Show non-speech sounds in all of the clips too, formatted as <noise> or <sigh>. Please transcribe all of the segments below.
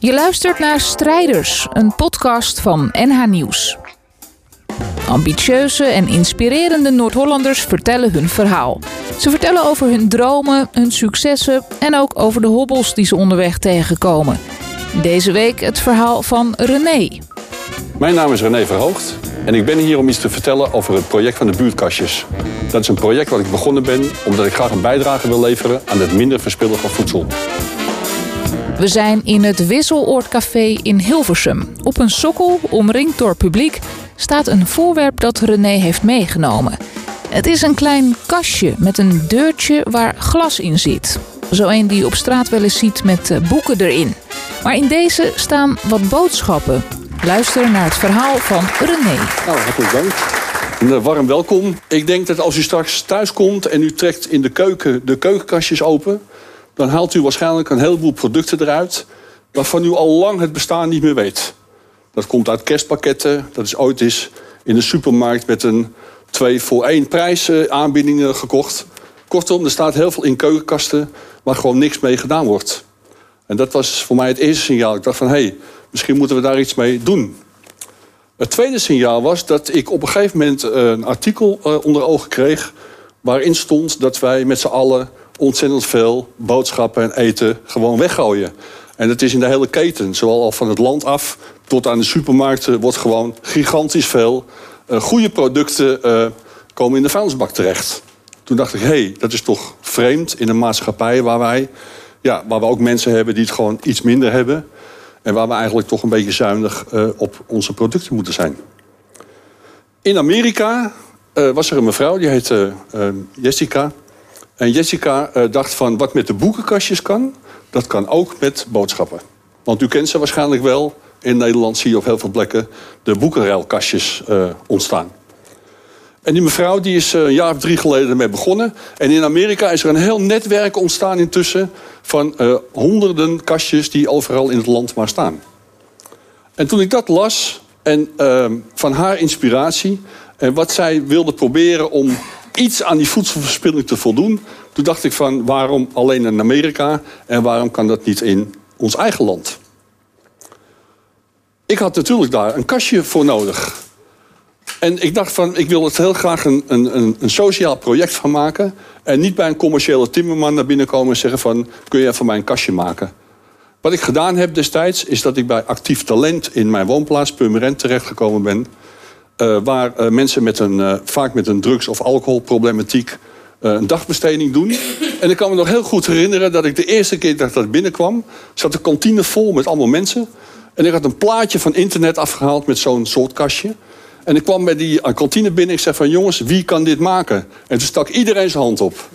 Je luistert naar Strijders, een podcast van NH Nieuws. Ambitieuze en inspirerende Noord-Hollanders vertellen hun verhaal. Ze vertellen over hun dromen, hun successen en ook over de hobbels die ze onderweg tegenkomen. Deze week het verhaal van René. Mijn naam is René Verhoogd en ik ben hier om iets te vertellen over het project van de buurtkastjes. Dat is een project wat ik begonnen ben omdat ik graag een bijdrage wil leveren aan het minder verspillen van voedsel. We zijn in het Wisseloordcafé in Hilversum. Op een sokkel, omringd door publiek, staat een voorwerp dat René heeft meegenomen. Het is een klein kastje met een deurtje waar glas in zit. Zo een die je op straat wel eens ziet met eh, boeken erin. Maar in deze staan wat boodschappen. Luister naar het verhaal van René. Nou, hartelijk dank. Een eh, warm welkom. Ik denk dat als u straks thuis komt en u trekt in de keuken de keukenkastjes open, dan haalt u waarschijnlijk een heleboel producten eruit waarvan u al lang het bestaan niet meer weet. Dat komt uit kerstpakketten, dat is ooit eens in de supermarkt met een twee voor één prijs eh, aanbiedingen gekocht. Kortom, er staat heel veel in keukenkasten waar gewoon niks mee gedaan wordt. En dat was voor mij het eerste signaal. Ik dacht van, hé, hey, misschien moeten we daar iets mee doen. Het tweede signaal was dat ik op een gegeven moment eh, een artikel eh, onder ogen kreeg... waarin stond dat wij met z'n allen ontzettend veel boodschappen en eten gewoon weggooien. En dat is in de hele keten, zowel al van het land af tot aan de supermarkten... wordt gewoon gigantisch veel uh, goede producten komen in de vuilnisbak terecht. Toen dacht ik, hé, hey, dat is toch vreemd in een maatschappij waar wij... Ja, waar we ook mensen hebben die het gewoon iets minder hebben... En waar we eigenlijk toch een beetje zuinig uh, op onze producten moeten zijn. In Amerika was er een mevrouw, die heette Jessica. En Jessica dacht van wat met de boekenkastjes kan, dat kan ook met boodschappen. Want u kent ze waarschijnlijk wel. In Nederland zie je op heel veel plekken de boekenruilkastjes ontstaan. En die mevrouw die is een jaar of drie geleden ermee begonnen. En in Amerika is er een heel netwerk ontstaan intussen van honderden kastjes die overal in het land maar staan. En toen ik dat las en uh, van haar inspiratie en wat zij wilde proberen om iets aan die voedselverspilling te voldoen, toen dacht ik van waarom alleen in Amerika en waarom kan dat niet in ons eigen land? Ik had natuurlijk daar een kastje voor nodig. En ik dacht van, ik wil er heel graag een, een, een, sociaal project van maken. En niet bij een commerciële timmerman naar binnen komen en zeggen van... kun je voor mij een kastje maken? Wat ik gedaan heb destijds, is dat ik bij actief talent... in mijn woonplaats Purmerend terechtgekomen ben. Uh, waar uh, mensen met een, uh, vaak met een drugs- of alcoholproblematiek... een dagbesteding doen. <laughs> En ik kan me nog heel goed herinneren dat ik de eerste keer dat ik binnenkwam... zat de kantine vol met allemaal mensen. En ik had een plaatje van internet afgehaald met zo'n soort kastje... En ik kwam bij die kantine binnen. Ik zei van jongens, wie kan dit maken? En toen stak iedereen zijn hand op.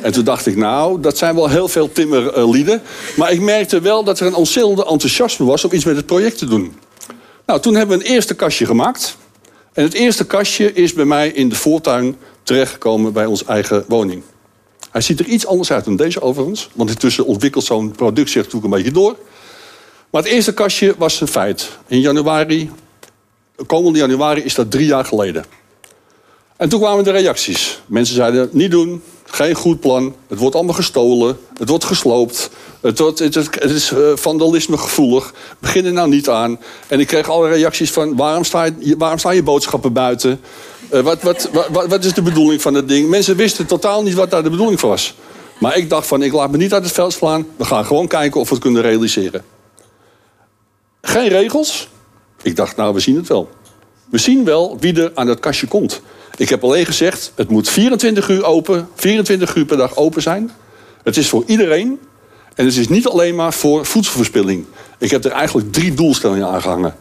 En toen dacht ik, nou, dat zijn wel heel veel timmerlieden. Maar ik merkte wel dat er een ontzettende enthousiasme was om iets met het project te doen. Nou, toen hebben we een eerste kastje gemaakt. En het eerste kastje is bij mij in de voortuin terechtgekomen bij onze eigen woning. Hij ziet er iets anders uit dan deze overigens. Want intussen ontwikkelt zo'n product zich natuurlijk een beetje door. Maar het eerste kastje was een feit. In januari komende januari is dat drie jaar geleden. En toen kwamen de reacties. Mensen zeiden, niet doen, geen goed plan. Het wordt allemaal gestolen, het wordt gesloopt. Het, het, is uh, vandalisme gevoelig. Begin er nou niet aan. En ik kreeg alle reacties van, waarom sta je, waarom sta je boodschappen buiten? Uh, wat, wat, wat, wat, is de bedoeling van het ding? Mensen wisten totaal niet wat daar de bedoeling van was. Maar ik dacht van, ik laat me niet uit het veld slaan. We gaan gewoon kijken of we het kunnen realiseren. Geen regels, ik dacht, nou, we zien het wel. We zien wel wie er aan dat kastje komt. Ik heb alleen gezegd, het moet 24 uur open, 24 uur per dag open zijn. Het is voor iedereen. En het is niet alleen maar voor voedselverspilling. Ik heb er eigenlijk drie doelstellingen aan gehangen.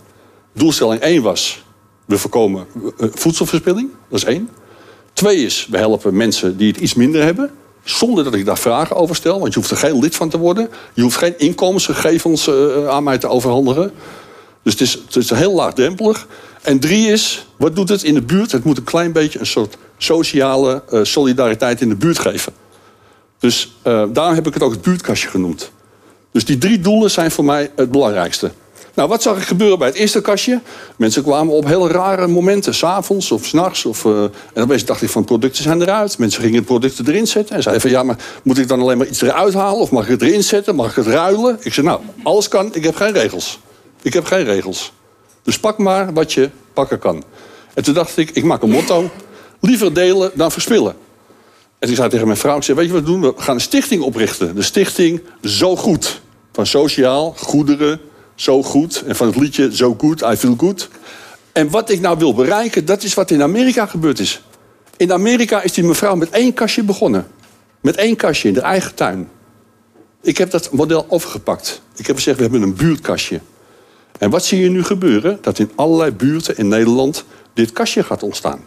Doelstelling 1 was, we voorkomen eh, voedselverspilling. Dat is één. Twee is, we helpen mensen die het iets minder hebben. Zonder dat ik daar vragen over stel. Want je hoeft er geen lid van te worden. Je hoeft geen inkomensgegevens eh, aan mij te overhandigen. Dus het is, het is heel laagdrempelig. En drie is, wat doet het in de buurt? Het moet een klein beetje een soort sociale solidariteit in de buurt geven. Dus uh, daarom heb ik het ook het buurtkastje genoemd. Dus die drie doelen zijn voor mij het belangrijkste. Nou, wat zag ik gebeuren bij het eerste kastje? Mensen kwamen op hele rare momenten, s'avonds of s'nachts. Of, uh, en dan dacht ik van, producten zijn eruit. Mensen gingen producten erin zetten. En zeiden van, ja, maar moet ik dan alleen maar iets eruit halen? Of mag ik het erin zetten? Mag ik het ruilen? Ik zei, nou, alles kan. Ik heb geen regels. Ik heb geen regels. Dus pak maar wat je pakken kan. En toen dacht ik, ik maak een motto. Liever delen dan verspillen. En ik zei tegen mijn vrouw, ik zei, weet je wat we doen? We gaan een stichting oprichten. De stichting Zo Goed. Van sociaal, goederen, zo goed. En van het liedje Zo Good, I Feel Good. En wat ik nou wil bereiken, dat is wat in Amerika gebeurd is. In Amerika is die mevrouw met één kastje begonnen. Met één kastje in haar eigen tuin. Ik heb dat model overgepakt. Ik heb gezegd, we hebben een buurtkastje. En wat zie je nu gebeuren? Dat in allerlei buurten in Nederland dit kastje gaat ontstaan.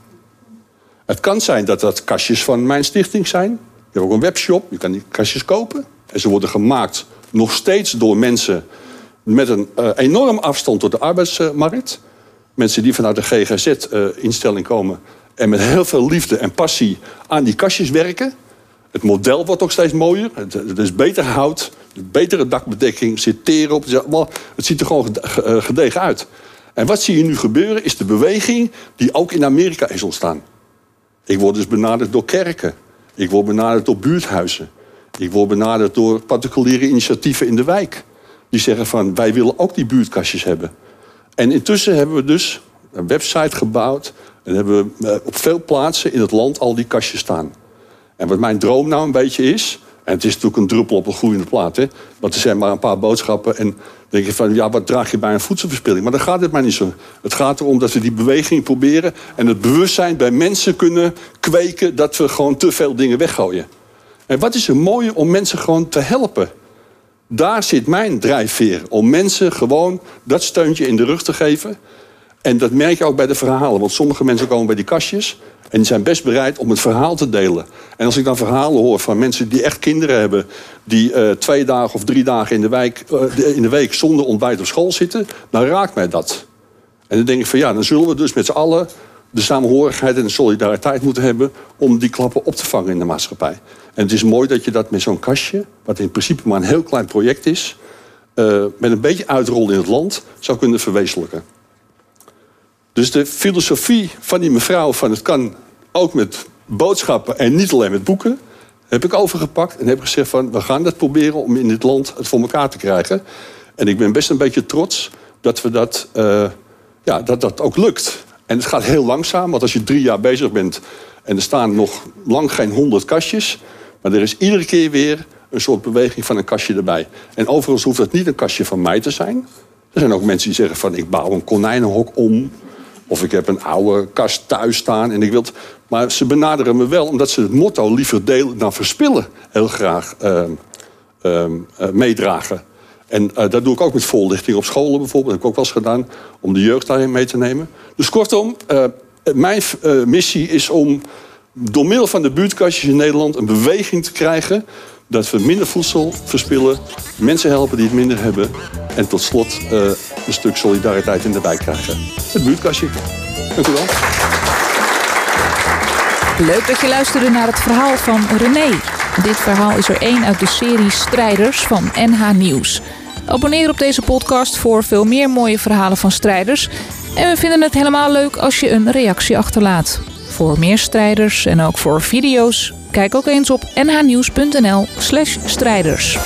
Het kan zijn dat dat kastjes van mijn stichting zijn. Je hebt ook een webshop, je kan die kastjes kopen. En ze worden gemaakt nog steeds door mensen met een uh, enorm afstand tot de arbeidsmarkt. Mensen die vanuit de GGZ-instelling uh, komen en met heel veel liefde en passie aan die kastjes werken. Het model wordt ook steeds mooier. Het, het is beter hout, betere dakbedekking, zit teren op. Het ziet er gewoon eh, gedegen uit. En wat zie je nu gebeuren is de beweging die ook in Amerika is ontstaan. Ik word dus benaderd door kerken. Ik word benaderd door buurthuizen. Ik word benaderd door particuliere initiatieven in de wijk. Die zeggen van wij willen ook die buurtkastjes hebben. En intussen hebben we dus een website gebouwd. En hebben we eh, op veel plaatsen in het land al die kastjes staan. En wat mijn droom nou een beetje is. En het is natuurlijk een druppel op een groeiende plaat. Hè? Want er zijn maar een paar boodschappen. En denk je van, ja, wat draag je bij een voedselverspilling? Maar dan gaat het maar niet zo. Het gaat erom dat we die beweging proberen... en het bewustzijn bij mensen kunnen kweken... dat we gewoon te veel dingen weggooien. En wat is er mooier om mensen gewoon te helpen? Daar zit mijn drijfveer. Om mensen gewoon dat steuntje in de rug te geven. En dat merk je ook bij de verhalen. Want sommige mensen komen bij die kastjes... en die zijn best bereid om het verhaal te delen. En als ik dan verhalen hoor van mensen die echt kinderen hebben... die uh, twee dagen of drie dagen in de, wijk, uh, in de week zonder ontbijt op school zitten... dan raakt mij dat. En dan denk ik van ja, dan zullen we dus met z'n allen... de samenhorigheid en de solidariteit moeten hebben... om die klappen op te vangen in de maatschappij. En het is mooi dat je dat met zo'n kastje... wat in principe maar een heel klein project is... Uh, met een beetje uitrol in het land zou kunnen verwezenlijken. Dus de filosofie van die mevrouw van het kan ook met boodschappen en niet alleen met boeken, heb ik overgepakt en heb gezegd van we gaan dat proberen om in dit land het voor elkaar te krijgen. En ik ben best een beetje trots dat we dat, uh, ja, dat, dat ook lukt. En het gaat heel langzaam, want als je drie jaar bezig bent en er staan nog lang geen honderd kastjes, maar er is iedere keer weer een soort beweging van een kastje erbij. En overigens hoeft dat niet een kastje van mij te zijn. Er zijn ook mensen die zeggen van ik bouw een konijnenhok om. Of ik heb een oude kast thuis staan en ik wil. Maar ze benaderen me wel omdat ze het motto liever delen dan verspillen heel graag uh, uh, meedragen. En uh, dat doe ik ook met voorlichting op scholen bijvoorbeeld. Dat heb ik ook wel eens gedaan om de jeugd daarin mee te nemen. Dus kortom, uh, mijn missie is om door middel van de buurtkastjes in Nederland een beweging te krijgen dat we minder voedsel verspillen, mensen helpen die het minder hebben en tot slot uh, een stuk solidariteit in de wijk krijgen. Het buurtkastje. Dank u wel. Leuk dat je luisterde naar het verhaal van René. Dit verhaal is er één uit de serie Strijders van NH Nieuws. Abonneer op deze podcast voor veel meer mooie verhalen van strijders. En we vinden het helemaal leuk als je een reactie achterlaat. Voor meer strijders en ook voor video's, kijk ook eens op nhnieuws.nl/strijders.